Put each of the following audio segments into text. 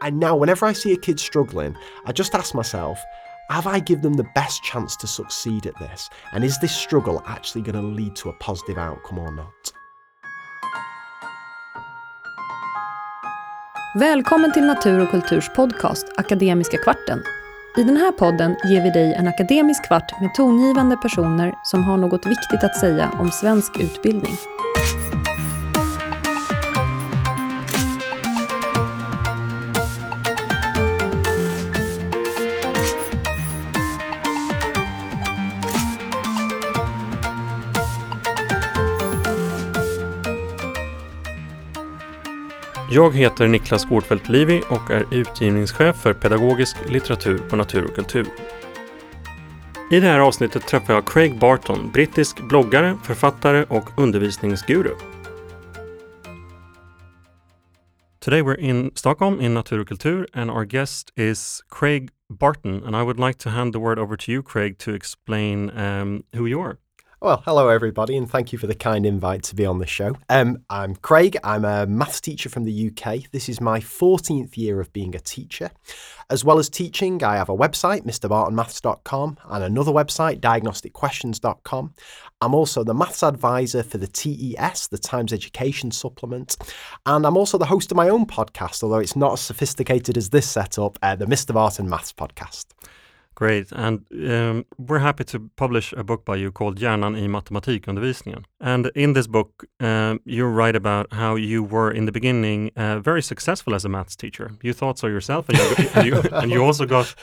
And now, whenever I see a kid struggling, I just ask myself, have I given them the best chance to succeed at this? And is this struggle actually going to lead to a positive outcome or not? Välkommen till Natur och kulturs podcast Akademiska kvarten. I den här podden ger vi dig en akademisk kvart med tongivande personer som har något viktigt att säga om svensk utbildning. Jag heter Niklas Gårdfeldt Livi och är utgivningschef för pedagogisk litteratur på Natur och kultur. I det här avsnittet träffar jag Craig Barton, brittisk bloggare, författare och undervisningsguru. Today we're in Stockholm in Natur och kultur and our guest is Craig Barton and I would like to hand the word over to you Craig to explain um, who you are. Well, hello everybody, and thank you for the kind invite to be on the show. Um, I'm Craig. I'm a maths teacher from the UK. This is my 14th year of being a teacher. As well as teaching, I have a website, mrbartonmaths.com, and another website, diagnosticquestions.com. I'm also the maths advisor for the TES, the Times Education Supplement, and I'm also the host of my own podcast, although it's not as sophisticated as this setup, uh, the Mr. Barton Maths podcast. Great, and um, we're happy to publish a book by you called Hjärnan i matematikundervisningen. And in this book, um, you write about how you were in the beginning uh, very successful as a maths teacher. You thought so yourself, and you, and you, and you also got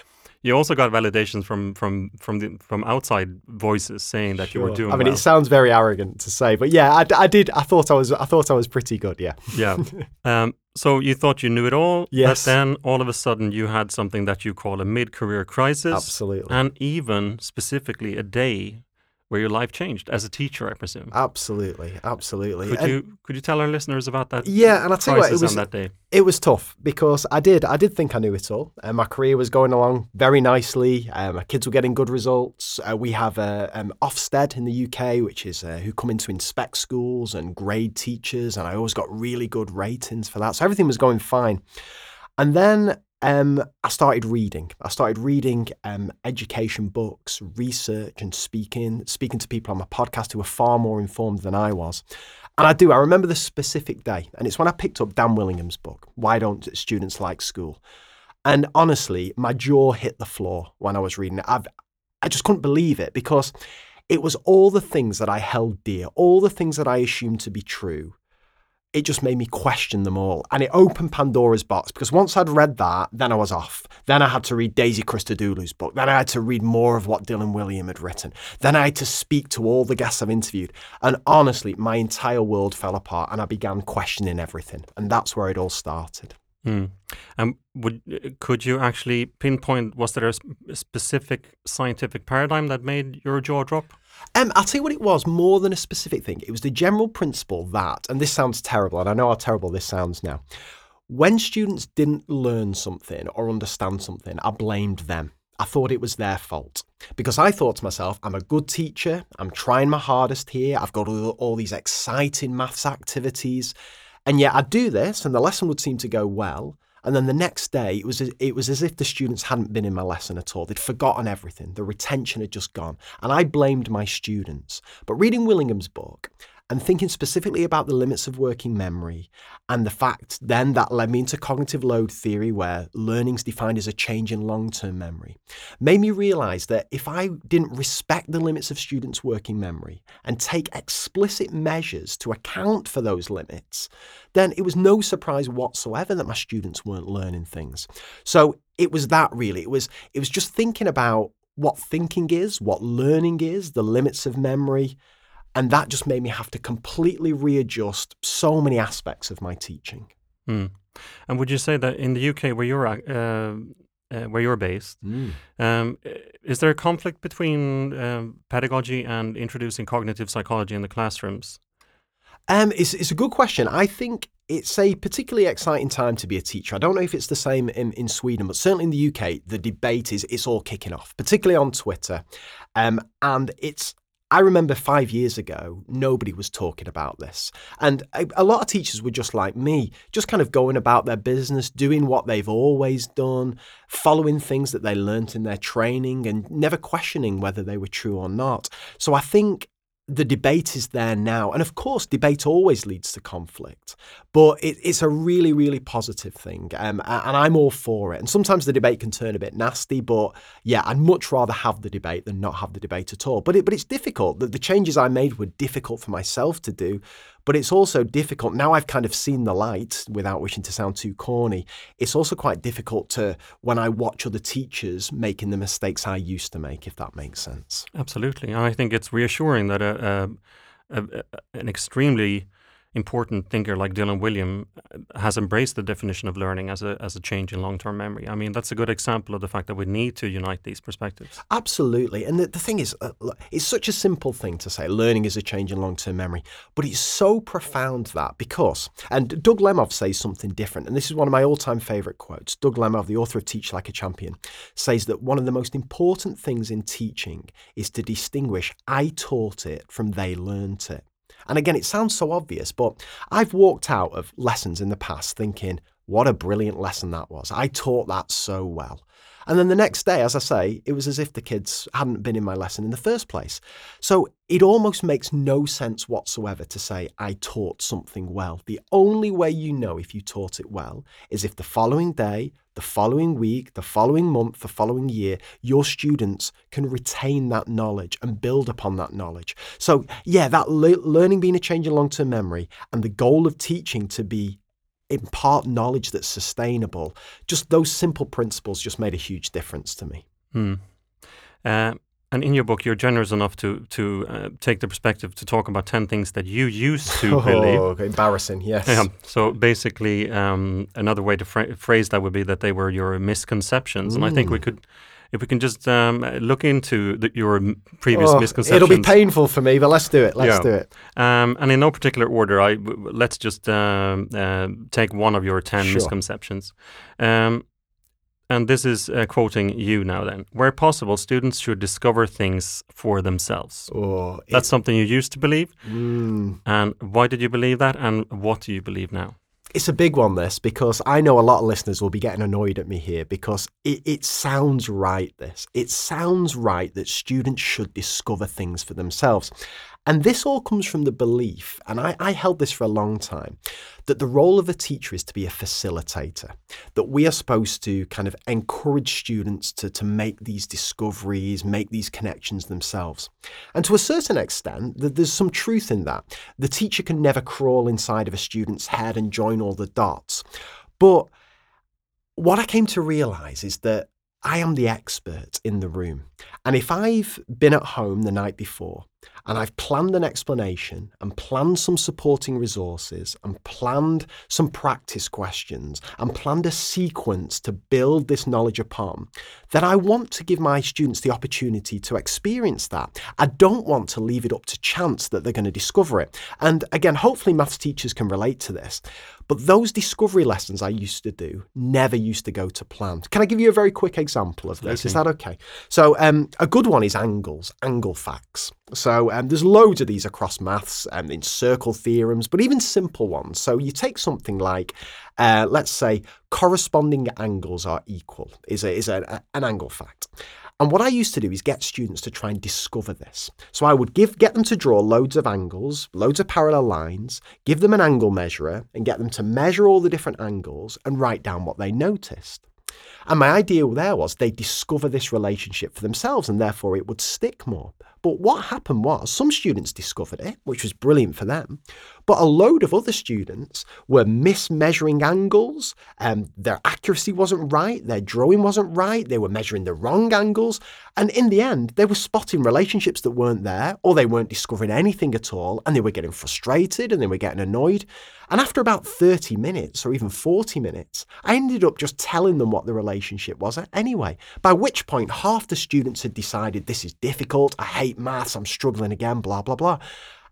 you also got validations from from from the from outside voices saying that Sure. you were doing. I mean, well. it sounds very arrogant to say, but yeah, I, I did. I thought I was. I thought I was pretty good. Yeah. yeah. Um, so you thought you knew it all, Yes. but then all of a sudden you had something that you call a mid-career crisis, Absolutely. and even specifically a day where your life changed as a teacher, I presume. Absolutely. Absolutely. Could And- you could you tell our listeners about that? Yeah, and I'll tell you what, it was that day. it was tough because I did I did think I knew it all. Uh, my career was going along very nicely. Uh, my kids were getting good results. Uh, we have uh, um, Ofsted in the UK, which is uh, who come in to inspect schools and grade teachers, and I always got really good ratings for that. So everything was going fine. And then um, I started reading. I started reading um, education books, research, and speaking, speaking to people on my podcast who were far more informed than I was. And I do. I remember the specific day, and it's when I picked up Dan Willingham's book, Why Don't Students Like School? And honestly, my jaw hit the floor when I was reading it. I've, I just couldn't believe it because it was all the things that I held dear, all the things that I assumed to be true. It just made me question them all. And it opened Pandora's box because once I'd read that, then I was off. Then I had to read Daisy Christodoulou's book. Then I had to read more of what Dylan Wiliam had written. Then I had to speak to all the guests I've interviewed. And honestly, my entire world fell apart and I began questioning everything. And that's where it all started. Mm. And would could you actually pinpoint? Was there a, sp- a specific scientific paradigm that made your jaw drop? Um, I'll tell you what it was more than a specific thing. It was the general principle that, and this sounds terrible, and I know how terrible this sounds now. When students didn't learn something or understand something, I blamed them. I thought it was their fault because I thought to myself, I'm a good teacher. I'm trying my hardest here. I've got all, these exciting maths activities. And yet I'd do this and the lesson would seem to go well. And then the next day, it was it was as if the students hadn't been in my lesson at all. They'd forgotten everything. The retention had just gone, and I blamed my students. But reading Willingham's book and thinking specifically about the limits of working memory and the fact then that led me into cognitive load theory, where learning's defined as a change in long-term memory, made me realize that if I didn't respect the limits of students' working memory and take explicit measures to account for those limits, then it was no surprise whatsoever that my students weren't learning things. So it was that really. It was it was just thinking about what thinking is, what learning is, the limits of memory, and that just made me have to completely readjust so many aspects of my teaching. Mm. And would you say that in the UK, where you're uh, uh, where you're based, um, is there a conflict between um, pedagogy and introducing cognitive psychology in the classrooms? Um, it's, it's a good question. I think it's a particularly exciting time to be a teacher. I don't know if it's the same in, in Sweden, but certainly in the UK, the debate is it's all kicking off, particularly on Twitter. Um, and it's I remember five years ago, nobody was talking about this. And a, a, lot of teachers were just like me, just kind of going about their business, doing what they've always done, following things that they learnt in their training, and never questioning whether they were true or not. So I think the debate is there now. And of course, debate always leads to conflict, but it, it's a really, really positive thing. Um, and I'm all for it. And sometimes the debate can turn a bit nasty, but yeah, I'd much rather have the debate than not have the debate at all. But, it, but it's difficult. The, the changes I made were difficult for myself to do, but it's also difficult. Now I've kind of seen the light without wishing to sound too corny. It's also quite difficult to, when I watch other teachers making the mistakes I used to make, if that makes sense. Absolutely. And I think it's reassuring that a, a, a, an extremely important thinker like Dylan Wiliam uh, has embraced the definition of learning as a as a change in long term memory. I mean, that's a good example of the fact that we need to unite these perspectives. Absolutely, and the, the thing is, uh, it's such a simple thing to say learning is a change in long term memory, but it's so profound that because, and Doug Lemov says something different, and this is one of my all time favorite quotes. Doug Lemov, the author of Teach Like a Champion, says that one of the most important things in teaching is to distinguish I taught it from they learned it. And again, it sounds so obvious, but I've walked out of lessons in the past thinking, what a brilliant lesson that was. I taught that so well. And then the next day, as I say, it was as if the kids hadn't been in my lesson in the first place. So it almost makes no sense whatsoever to say, I taught something well. The only way you know if you taught it well is if the following day, the following week, the following month, the following year, your students can retain that knowledge and build upon that knowledge. So, yeah, that le- learning being a change in long term memory and the goal of teaching to be impart knowledge that's sustainable. Just those simple principles just made a huge difference to me. Hmm. Uh, and in your book, you're generous enough to to uh, take the perspective to talk about ten things that you used to oh, believe. Embarrassing, yes. Yeah. So basically, um, another way to phrase that would be that they were your misconceptions, mm. and I think we could if we can just um, look into the, your previous oh, misconceptions. It'll be painful for me, but let's do it. Let's yeah. do it. Um, and in no particular order, I let's just um, uh, take one of your ten sure. misconceptions. Um, and this is uh, quoting you now. Then, where possible, students should discover things for themselves. Oh, That's something you used to believe. Mm. And why did you believe that? And what do you believe now? It's a big one, this, because I know a lot of listeners will be getting annoyed at me here because it, it, sounds right, this. It sounds right that students should discover things for themselves. And this all comes from the belief, and I, I, held this for a long time, that the role of a teacher is to be a facilitator, that we are supposed to kind of encourage students to, to make these discoveries, make these connections themselves. And to a certain extent, there's some truth in that. The teacher can never crawl inside of a student's head and join all the dots. But what I came to realize is that I am the expert in the room. And if I've been at home the night before and I've planned an explanation and planned some supporting resources and planned some practice questions and planned a sequence to build this knowledge upon, then I want to give my students the opportunity to experience that. I don't want to leave it up to chance that they're going to discover it. And again, hopefully, maths teachers can relate to this. But those discovery lessons I used to do never used to go to plan. Can I give you a very quick example of this? Is that okay? So, um, a good one is angles, angle facts. So um, there's loads of these across maths and in circle theorems, but even simple ones. So you take something like, uh, let's say, corresponding angles are equal is a, is a, a, an angle fact. And what I used to do is get students to try and discover this. So I would give get them to draw loads of angles, loads of parallel lines, give them an angle measurer, and get them to measure all the different angles and write down what they noticed. And my idea there was they discover this relationship for themselves and therefore it would stick more. But what happened was some students discovered it, which was brilliant for them, but a load of other students were mismeasuring angles, and their accuracy wasn't right, their drawing wasn't right, they were measuring the wrong angles, and in the end, they were spotting relationships that weren't there, or they weren't discovering anything at all, and they were getting frustrated and they were getting annoyed. And after about 30 minutes or even 40 minutes, I ended up just telling them what the relationship was. Anyway, by which point half the students had decided this is difficult, I hate maths, I'm struggling again, blah, blah, blah.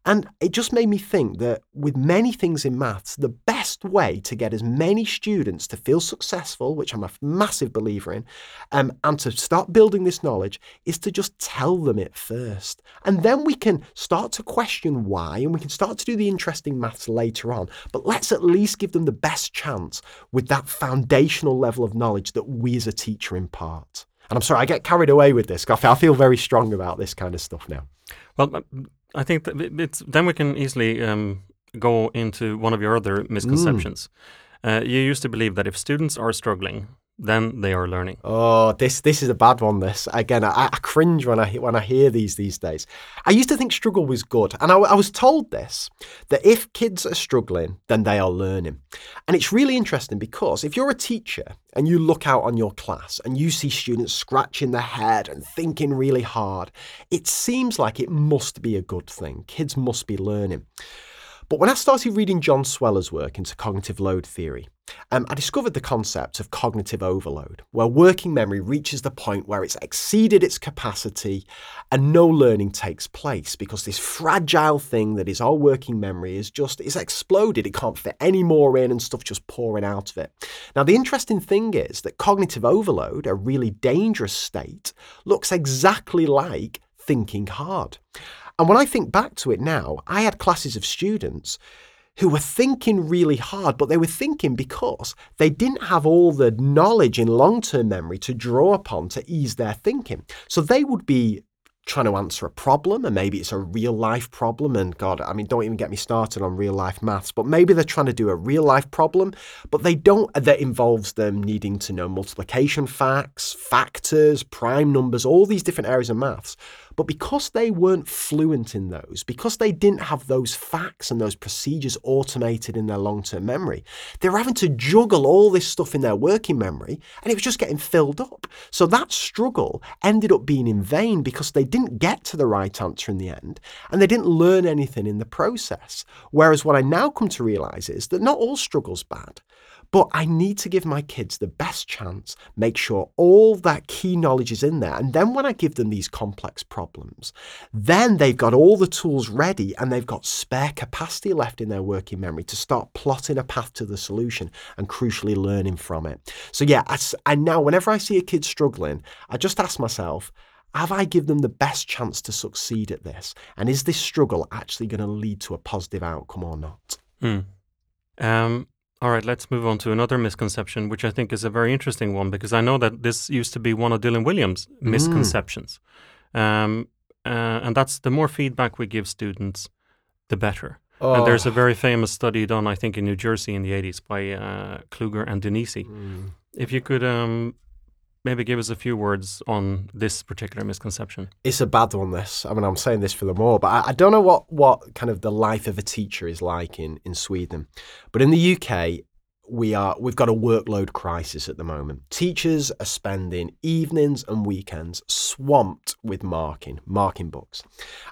And it just made me think that with many things in maths, the best way to get as many students to feel successful, which I'm a massive believer in, um, and to start building this knowledge is to just tell them it first. And then we can start to question why and we can start to do the interesting maths later on. But let's at least give them the best chance with that foundational level of knowledge that we as a teacher impart. And I'm sorry, I get carried away with this. I feel very strong about this kind of stuff now. Well, I think it's then we can easily um, go into one of your other misconceptions. Mm. Uh, you used to believe that if students are struggling, then they are learning. Oh, this this is a bad one. This again, I, I, cringe when I when I hear these these days. I used to think struggle was good, and I, I, was told this that if kids are struggling, then they are learning. And it's really interesting because if you're a teacher and you look out on your class and you see students scratching their head and thinking really hard, it seems like it must be a good thing. Kids must be learning. But when I started reading John Sweller's work into cognitive load theory, um, I discovered the concept of cognitive overload, where working memory reaches the point where it's exceeded its capacity and no learning takes place because this fragile thing that is our working memory is just is exploded. It can't fit any more in and stuff just pouring out of it. Now, the interesting thing is that cognitive overload, a really dangerous state, looks exactly like thinking hard. And when I think back to it now, I had classes of students who were thinking really hard, but they were thinking because they didn't have all the knowledge in long term memory to draw upon to ease their thinking. So they would be trying to answer a problem and maybe it's a real life problem and god i mean don't even get me started on real life maths but maybe they're trying to do a real life problem but they don't that involves them needing to know multiplication facts factors prime numbers all these different areas of maths but because they weren't fluent in those, because they didn't have those facts and those procedures automated in their long term memory, they were having to juggle all this stuff in their working memory and it was just getting filled up. So that struggle ended up being in vain because they didn't get to the right answer in the end and they didn't learn anything in the process. Whereas what I now come to realize is that not all struggle's bad. But I need to give my kids the best chance, make sure all that key knowledge is in there. And then when I give them these complex problems, then they've got all the tools ready and they've got spare capacity left in their working memory to start plotting a path to the solution and crucially learning from it. So, yeah, I, now, whenever I see a kid struggling, I just ask myself, have I given them the best chance to succeed at this? And is this struggle actually going to lead to a positive outcome or not? Mm. Um, all right, let's move on to another misconception, which I think is a very interesting one because I know that this used to be one of Dylan Wiliam's mm. misconceptions. Mm. Um, uh, and that's the more feedback we give students, the better. Oh. And there's a very famous study done, I think, in New Jersey in the 80s by uh, Kluger and DeNisi. Mm. If you could um, maybe give us a few words on this particular misconception. It's a bad one, this. I mean, I'm saying this for the more, but I, I, don't know what, what kind of the life of a teacher is like in, in Sweden. But in the UK, we are we've got a workload crisis at the moment. Teachers are spending evenings and weekends swamped with marking, marking books.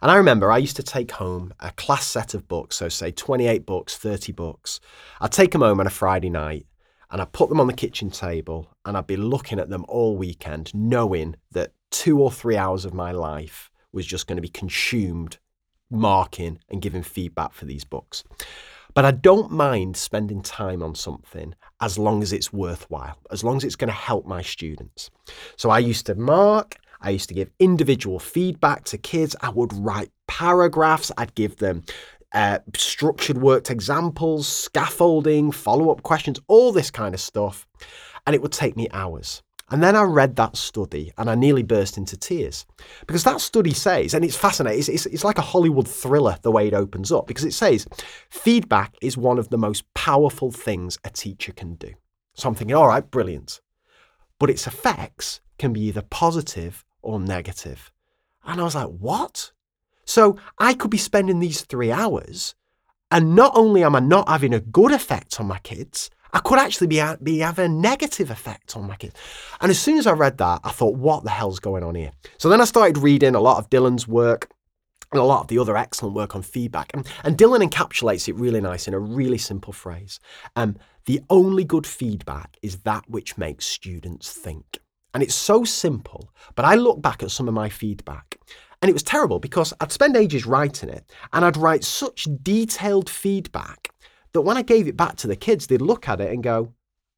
And I remember I used to take home a class set of books, so say 28 books, 30 books. I'd take them home on a Friday night and I put them on the kitchen table and I'd be looking at them all weekend, knowing that two or three hours of my life was just going to be consumed marking and giving feedback for these books. But I don't mind spending time on something as long as it's worthwhile, as long as it's going to help my students. So I used to mark, I used to give individual feedback to kids. I would write paragraphs, I'd give them uh, structured worked examples, scaffolding, follow up questions, all this kind of stuff. And it would take me hours. And then I read that study and I nearly burst into tears because that study says, and it's fascinating, it's, it's, it's, like a Hollywood thriller the way it opens up because it says feedback is one of the most powerful things a teacher can do. So I'm thinking, all right, brilliant. But its effects can be either positive or negative. And I was like, what? So I could be spending these three hours, and not only am I not having a good effect on my kids, I could actually be, be having a negative effect on my kids. And as soon as I read that, I thought, what the hell's going on here? So then I started reading a lot of Dylan's work and a lot of the other excellent work on feedback. And, and Dylan encapsulates it really nice in a really simple phrase. Um, the only good feedback is that which makes students think. And it's so simple, but I look back at some of my feedback and it was terrible because I'd spend ages writing it and I'd write such detailed feedback that when I gave it back to the kids, they'd look at it and go,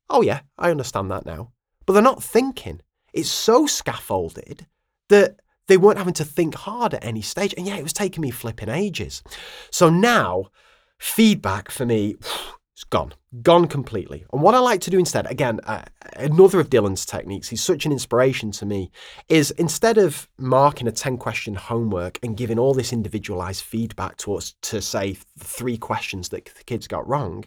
Oh, yeah, I understand that now. But they're not thinking. It's so scaffolded that they weren't having to think hard at any stage. And yeah, it was taking me flipping ages. So now, feedback for me, it's gone, gone completely. And what I like to do instead, again, uh, another of Dylan's techniques, he's such an inspiration to me, is instead of marking a 10 question homework and giving all this individualized feedback to us to say three questions that the kids got wrong,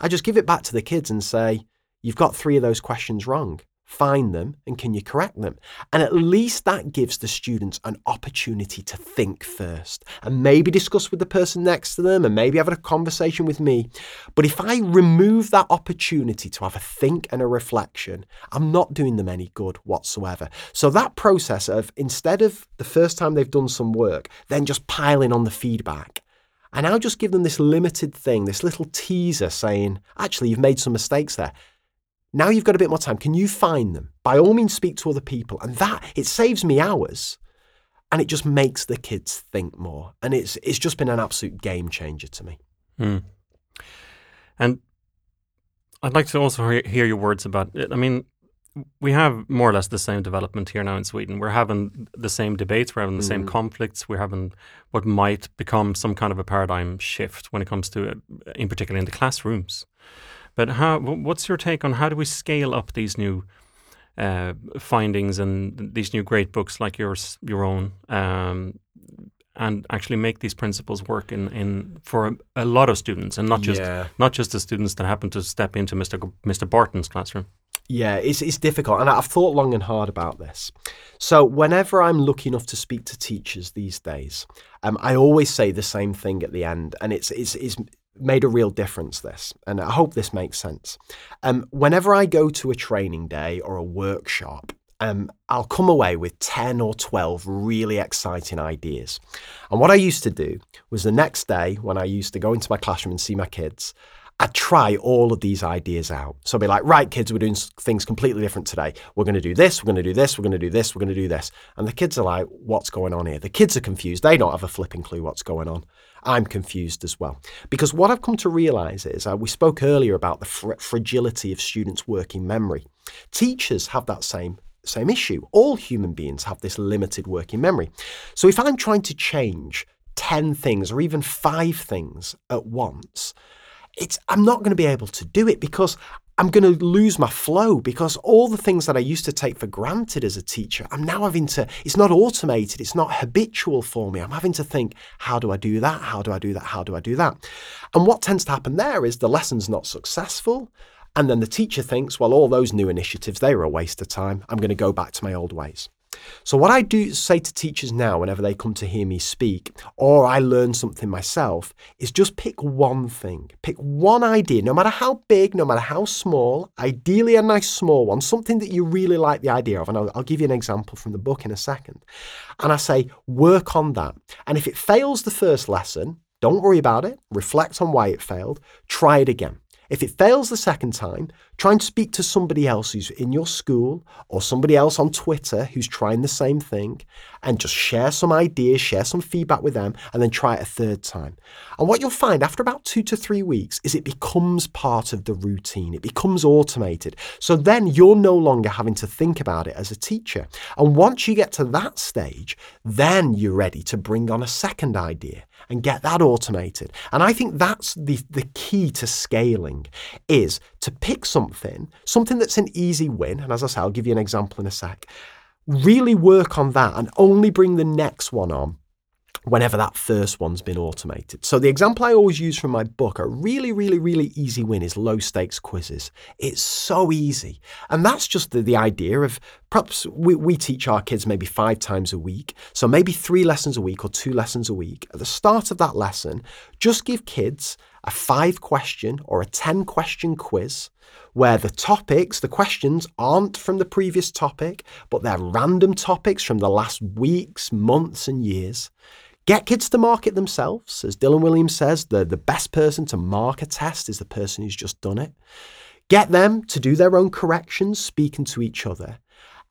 I just give it back to the kids and say, You've got three of those questions wrong find them and can you correct them? And at least that gives the students an opportunity to think first and maybe discuss with the person next to them and maybe have a conversation with me. But if I remove that opportunity to have a think and a reflection, I'm not doing them any good whatsoever. So that process of instead of the first time they've done some work, then just piling on the feedback. And I now just give them this limited thing, this little teaser saying, actually, you've made some mistakes there. Now you've got a bit more time. Can you find them? By all means, speak to other people. And that, it saves me hours and it just makes the kids think more. And it's, it's just been an absolute game changer to me. Mm. And I'd like to also hear your words about it. I mean, we have more or less the same development here now in Sweden. We're having the same debates, we're having the mm. same conflicts, we're having what might become some kind of a paradigm shift when it comes to, in particular, in the classrooms. But how? What's your take on how do we scale up these new uh, findings and these new great books like yours, your own, um, and actually make these principles work in, in for a, a lot of students, and not just yeah. not just the students that happen to step into Mr. G- Mr. Barton's classroom. Yeah, it's, it's difficult. And I've thought long and hard about this. So, whenever I'm lucky enough to speak to teachers these days, um, I always say the same thing at the end. And it's, it's, it's made a real difference this and i hope this makes sense um, whenever i go to a training day or a workshop um, i'll come away with 10 or 12 really exciting ideas and what i used to do was the next day when i used to go into my classroom and see my kids I'd try all of these ideas out. So I'd be like, right, kids, we're doing things completely different today. We're going to do this, we're going to do this, we're going to do this, we're going to do this. And the kids are like, what's going on here? The kids are confused. They don't have a flipping clue what's going on. I'm confused as well. Because what I've come to realize is uh, we spoke earlier about the fr- fragility of students' working memory. Teachers have that same same issue. All human beings have this limited working memory. So if I'm trying to change 10 things or even 5 things at once, it's I'm not going to be able to do it because I'm going to lose my flow because all the things that I used to take for granted as a teacher, I'm now having to, it's not automated, it's not habitual for me. I'm having to think, how do I do that? How do I do that? How do I do that? And what tends to happen there is the lesson's not successful. And then the teacher thinks, well, all those new initiatives, they were a waste of time. I'm going to go back to my old ways. So, what I do say to teachers now, whenever they come to hear me speak, or I learn something myself, is just pick one thing. Pick one idea, no matter how big, no matter how small, ideally a nice small one, something that you really like the idea of. And I'll, I'll give you an example from the book in a second. And I say, work on that. And if it fails the first lesson, don't worry about it. Reflect on why it failed. Try it again. If it fails the second time, try and speak to somebody else who's in your school or somebody else on Twitter who's trying the same thing and just share some ideas, share some feedback with them, and then try it a third time. And what you'll find after about two to three weeks is it becomes part of the routine, it becomes automated. So then you're no longer having to think about it as a teacher. And once you get to that stage, then you're ready to bring on a second idea and get that automated. And I think that's the, the key to scaling is to pick something, something that's an easy win. And as I say, I'll give you an example in a sec. Really work on that and only bring the next one on whenever that first one's been automated. So the example I always use from my book, a really, really, really easy win is low stakes quizzes. It's so easy. And that's just the, the idea of perhaps we, we teach our kids maybe five times a week. So maybe three lessons a week or two lessons a week. At the start of that lesson, just give kids a five question or a 10 question quiz where the topics, the questions aren't from the previous topic, but they're random topics from the last weeks, months, and years. Get kids to mark it themselves. As Dylan Williams says, the, the best person to mark a test is the person who's just done it. Get them to do their own corrections, speaking to each other.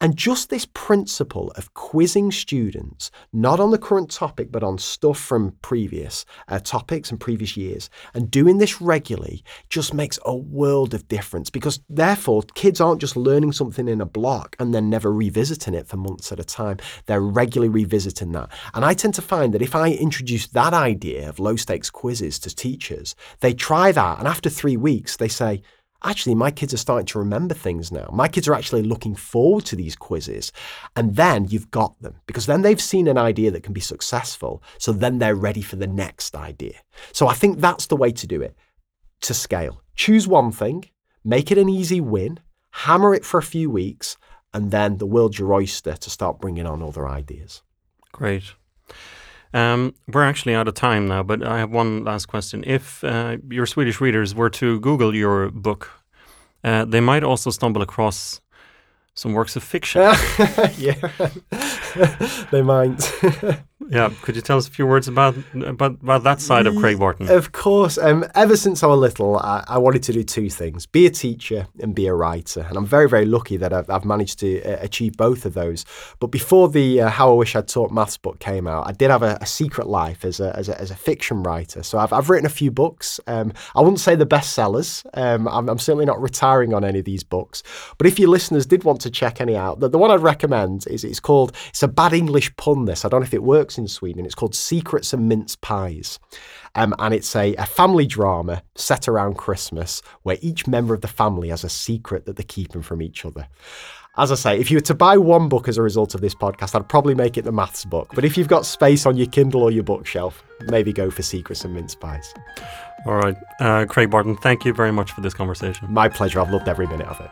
And just this principle of quizzing students, not on the current topic, but on stuff from previous uh, topics and previous years, and doing this regularly just makes a world of difference because therefore kids aren't just learning something in a block and then never revisiting it for months at a time. They're regularly revisiting that. And I tend to find that if I introduce that idea of low stakes quizzes to teachers, they try that, and after three weeks, they say, actually, my kids are starting to remember things now. My kids are actually looking forward to these quizzes. And then you've got them because then they've seen an idea that can be successful. So then they're ready for the next idea. So I think that's the way to do it to scale. Choose one thing, make it an easy win, hammer it for a few weeks, and then the world's your oyster to start bringing on other ideas. Great. Um, we're actually out of time now, but I have one last question. If uh, your Swedish readers were to Google your book, uh, they might also stumble across some works of fiction. yeah, they might. yeah, could you tell us a few words about about, about that side of Craig Barton? Of course. Um, ever since I was little, I, I, wanted to do two things: be a teacher and be a writer. And I'm very, very lucky that I've, I've managed to uh, achieve both of those. But before the uh, How I Wish I'd Taught Maths book came out, I did have a, a secret life as a, as a, as a fiction writer. So I've I've written a few books. Um, I wouldn't say the bestsellers. Um, I'm, I'm certainly not retiring on any of these books. But if your listeners did want to check any out, the, the one I'd recommend is it's called. It's a bad English pun. This I don't know if it works in Sweden. It's called Secrets and Mince Pies. Um, and it's a, a family drama set around Christmas where each member of the family has a secret that they're keeping from each other. As I say, if you were to buy one book as a result of this podcast, I'd probably make it the maths book. But if you've got space on your Kindle or your bookshelf, maybe go for Secrets and Mince Pies. All right. Uh, Craig Barton, thank you very much for this conversation. My pleasure. I've loved every minute of it.